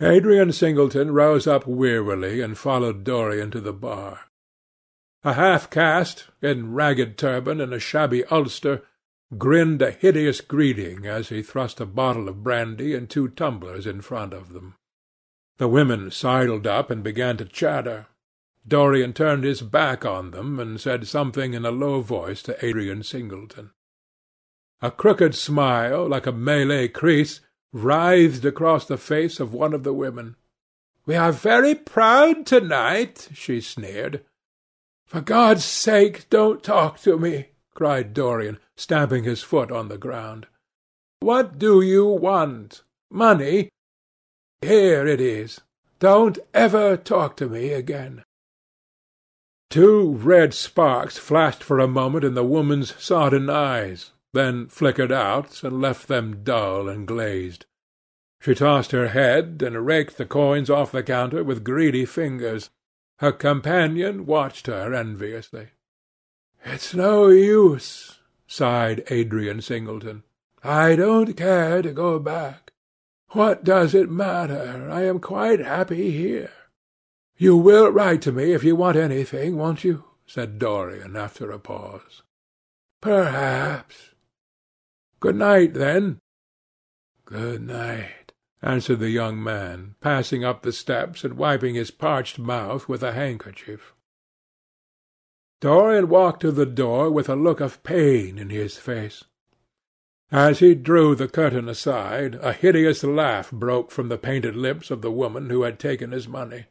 Adrian Singleton rose up wearily and followed Dorian to the bar. A half-caste, in ragged turban and a shabby ulster, grinned a hideous greeting as he thrust a bottle of brandy and two tumblers in front of them. The women sidled up and began to chatter. Dorian turned his back on them and said something in a low voice to Adrian Singleton. A crooked smile, like a Malay crease, writhed across the face of one of the women. "We are very proud to-night," she sneered. "For God's sake, don't talk to me!" cried Dorian, stamping his foot on the ground. "What do you want? Money? Here it is. Don't ever talk to me again." Two red sparks flashed for a moment in the woman's sodden eyes, then flickered out and left them dull and glazed. She tossed her head and raked the coins off the counter with greedy fingers. Her companion watched her enviously. "It's no use," sighed Adrian Singleton. "I don't care to go back. What does it matter? I am quite happy here. "You will write to me if you want anything, won't you?" said Dorian, after a pause. "Perhaps. Good night, then." "Good night," answered the young man, passing up the steps and wiping his parched mouth with a handkerchief. Dorian walked to the door with a look of pain in his face. As he drew the curtain aside, a hideous laugh broke from the painted lips of the woman who had taken his money.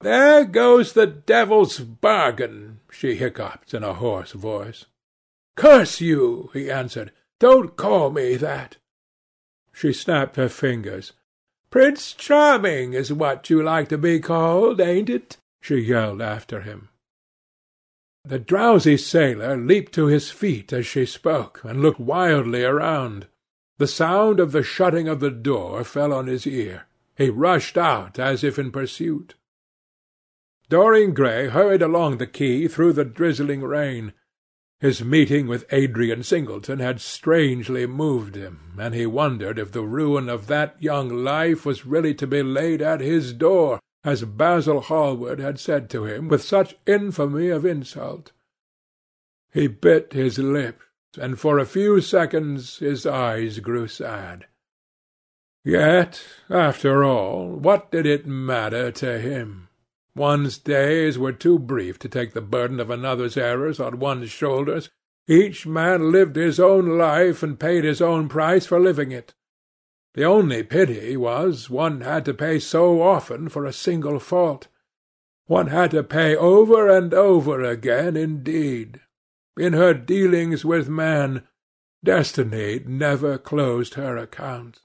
"There goes the devil's bargain," she hiccoughed in a hoarse voice. "Curse you!" he answered. "Don't call me that." She snapped her fingers. "Prince Charming is what you like to be called, ain't it?" she yelled after him. The drowsy sailor leaped to his feet as she spoke, and looked wildly around. The sound of the shutting of the door fell on his ear. He rushed out as if in pursuit. Dorian Gray hurried along the quay through the drizzling rain. His meeting with Adrian Singleton had strangely moved him, and he wondered if the ruin of that young life was really to be laid at his door, as Basil Hallward had said to him with such infamy of insult. He bit his lip, and for a few seconds his eyes grew sad. Yet, after all, what did it matter to him? One's days were too brief to take the burden of another's errors on one's shoulders. Each man lived his own life and paid his own price for living it. The only pity was one had to pay so often for a single fault. One had to pay over and over again indeed. In her dealings with man, destiny never closed her accounts.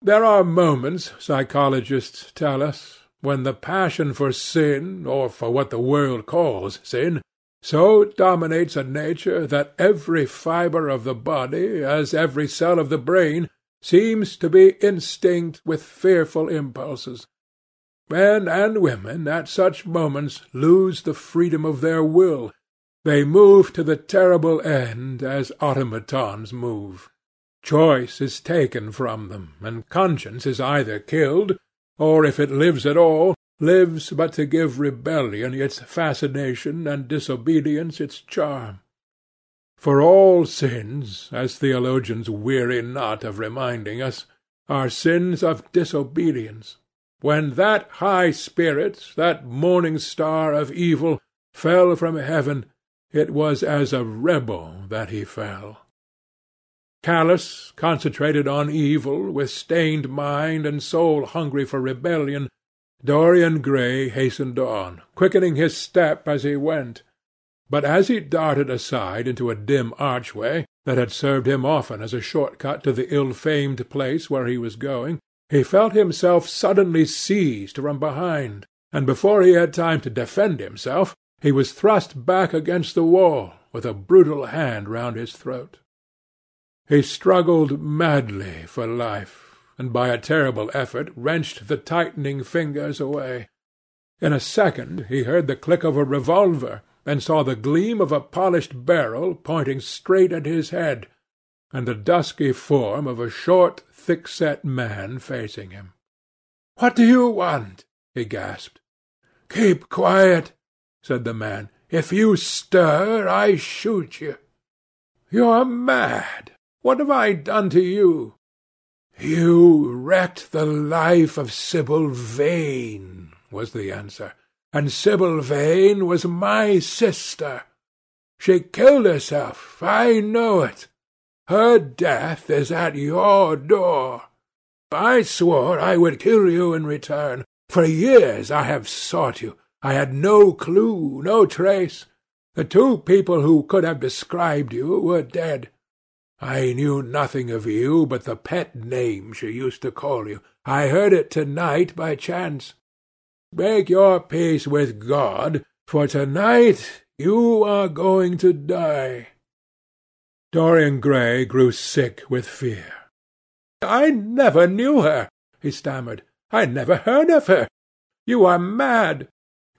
There are moments, psychologists tell us, when the passion for sin, or for what the world calls sin, so dominates a nature that every fibre of the body, as every cell of the brain, seems to be instinct with fearful impulses. Men and women at such moments lose the freedom of their will. They move to the terrible end as automatons move. Choice is taken from them, and conscience is either killed or if it lives at all, lives but to give rebellion its fascination and disobedience its charm. For all sins, as theologians weary not of reminding us, are sins of disobedience. When that high spirit, that morning star of evil, fell from heaven, it was as a rebel that he fell. Callous, concentrated on evil, with stained mind and soul hungry for rebellion, Dorian Gray hastened on, quickening his step as he went. But as he darted aside into a dim archway that had served him often as a short cut to the ill-famed place where he was going, he felt himself suddenly seized from behind, and before he had time to defend himself, he was thrust back against the wall, with a brutal hand round his throat. He struggled madly for life, and by a terrible effort wrenched the tightening fingers away. In a second he heard the click of a revolver, and saw the gleam of a polished barrel pointing straight at his head, and the dusky form of a short, thick-set man facing him. What do you want? he gasped. Keep quiet, said the man. If you stir, I shoot you. You're mad. What have I done to you? You wrecked the life of Sibyl Vane, was the answer, and Sibyl Vane was my sister. She killed herself, I know it. Her death is at your door. I swore I would kill you in return. For years I have sought you. I had no clue, no trace. The two people who could have described you were dead. I knew nothing of you but the pet name she used to call you. I heard it to-night by chance. Make your peace with God, for to-night you are going to die. Dorian Gray grew sick with fear. I never knew her, he stammered. I never heard of her. You are mad.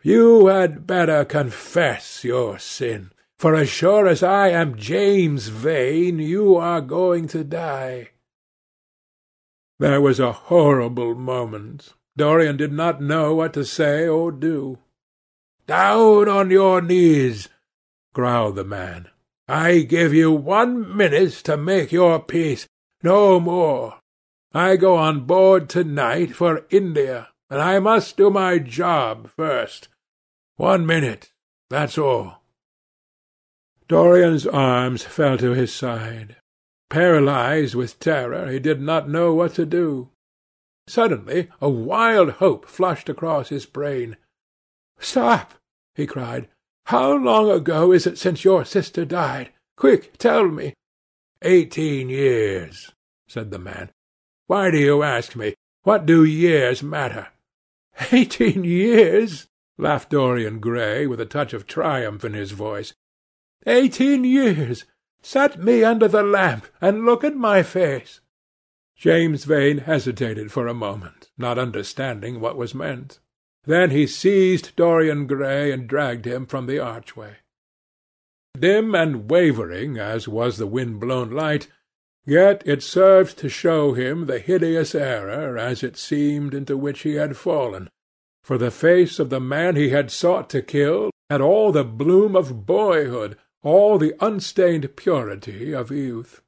You had better confess your sin, for as sure as I am James Vane, you are going to die. There was a horrible moment. Dorian did not know what to say or do. Down on your knees, growled the man. I give you one minute to make your peace, no more. I go on board to-night for India, and I must do my job first. One minute, that's all. Dorian's arms fell to his side. Paralyzed with terror, he did not know what to do. Suddenly a wild hope flushed across his brain. "Stop!" he cried. "How long ago is it since your sister died? Quick, tell me." "Eighteen years," said the man. Why do you ask me? What do years matter?" "Eighteen years!" laughed Dorian Gray, with a touch of triumph in his voice. "Eighteen years! Set me under the lamp, and look at my face." James Vane hesitated for a moment, not understanding what was meant. Then he seized Dorian Gray and dragged him from the archway. Dim and wavering as was the wind-blown light, Yet it served to show him the hideous error, as it seemed, into which he had fallen, for the face of the man he had sought to kill had all the bloom of boyhood, all the unstained purity of youth.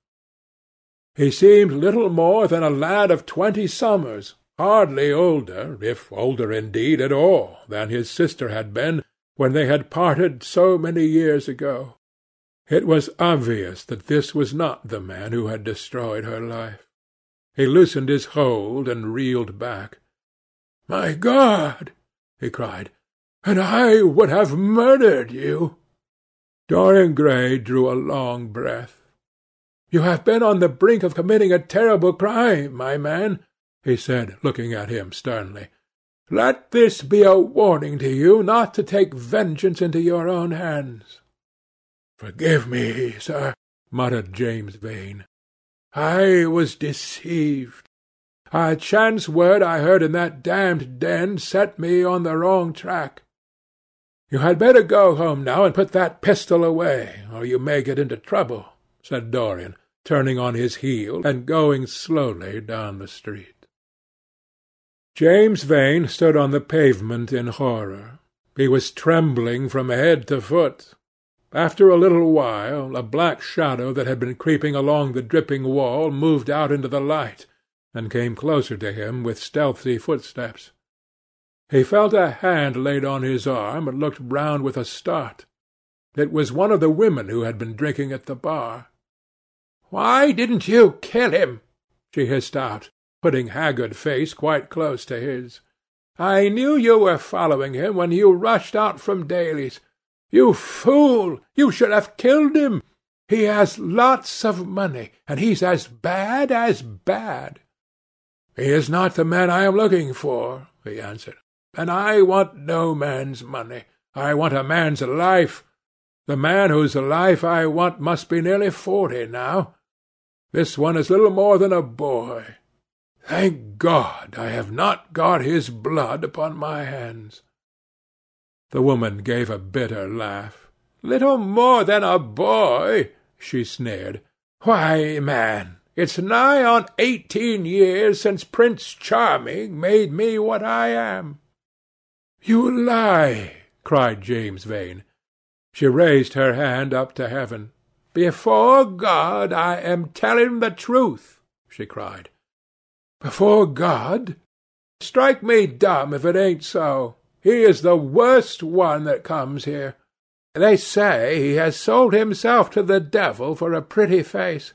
He seemed little more than a lad of twenty summers, hardly older, if older indeed at all, than his sister had been when they had parted so many years ago. It was obvious that this was not the man who had destroyed her life. He loosened his hold and reeled back. "My God!" he cried. "And I would have murdered you!" Dorian Gray drew a long breath. "You have been on the brink of committing a terrible crime, my man," he said, looking at him sternly. "Let this be a warning to you not to take vengeance into your own hands. "Forgive me, sir," muttered James Vane. "I was deceived. A chance word I heard in that damned den set me on the wrong track. You had better go home now and put that pistol away, or you may get into trouble," said Dorian, turning on his heel and going slowly down the street. James Vane stood on the pavement in horror. He was trembling from head to foot. After a little while, a black shadow that had been creeping along the dripping wall moved out into the light, and came closer to him with stealthy footsteps. He felt a hand laid on his arm, and looked round with a start. It was one of the women who had been drinking at the bar. "Why didn't you kill him?" she hissed out, putting haggard face quite close to his. "I knew you were following him when you rushed out from Daly's. You fool! You should have killed him. He has lots of money, and he's as bad as bad. He is not the man I am looking for, he answered, and I want no man's money. I want a man's life. The man whose life I want must be nearly forty now. This one is little more than a boy. Thank God I have not got his blood upon my hands. The woman gave a bitter laugh. "Little more than a boy!" she sneered. "Why, man," It's nigh on eighteen years since Prince Charming made me what I am." "You lie!" cried James Vane. She raised her hand up to heaven. "Before God I am telling the truth," she cried. "Before God? Strike me dumb if it ain't so. He is the worst one that comes here. They say he has sold himself to the devil for a pretty face.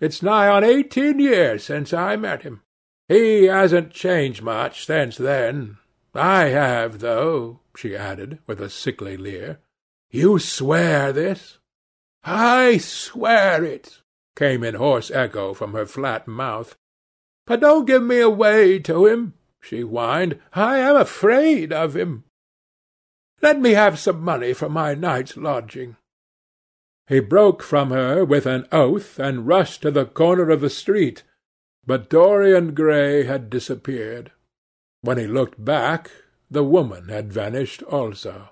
It's nigh on eighteen years since I met him. He hasn't changed much since then. I have, though," she added, with a sickly leer. "You swear this?" "I swear it," came in hoarse echo from her flat mouth. "But don't give me away to him," she whined. "I am afraid of him. Let me have some money for my night's lodging." He broke from her with an oath and rushed to the corner of the street, but Dorian Gray had disappeared. When he looked back, the woman had vanished also.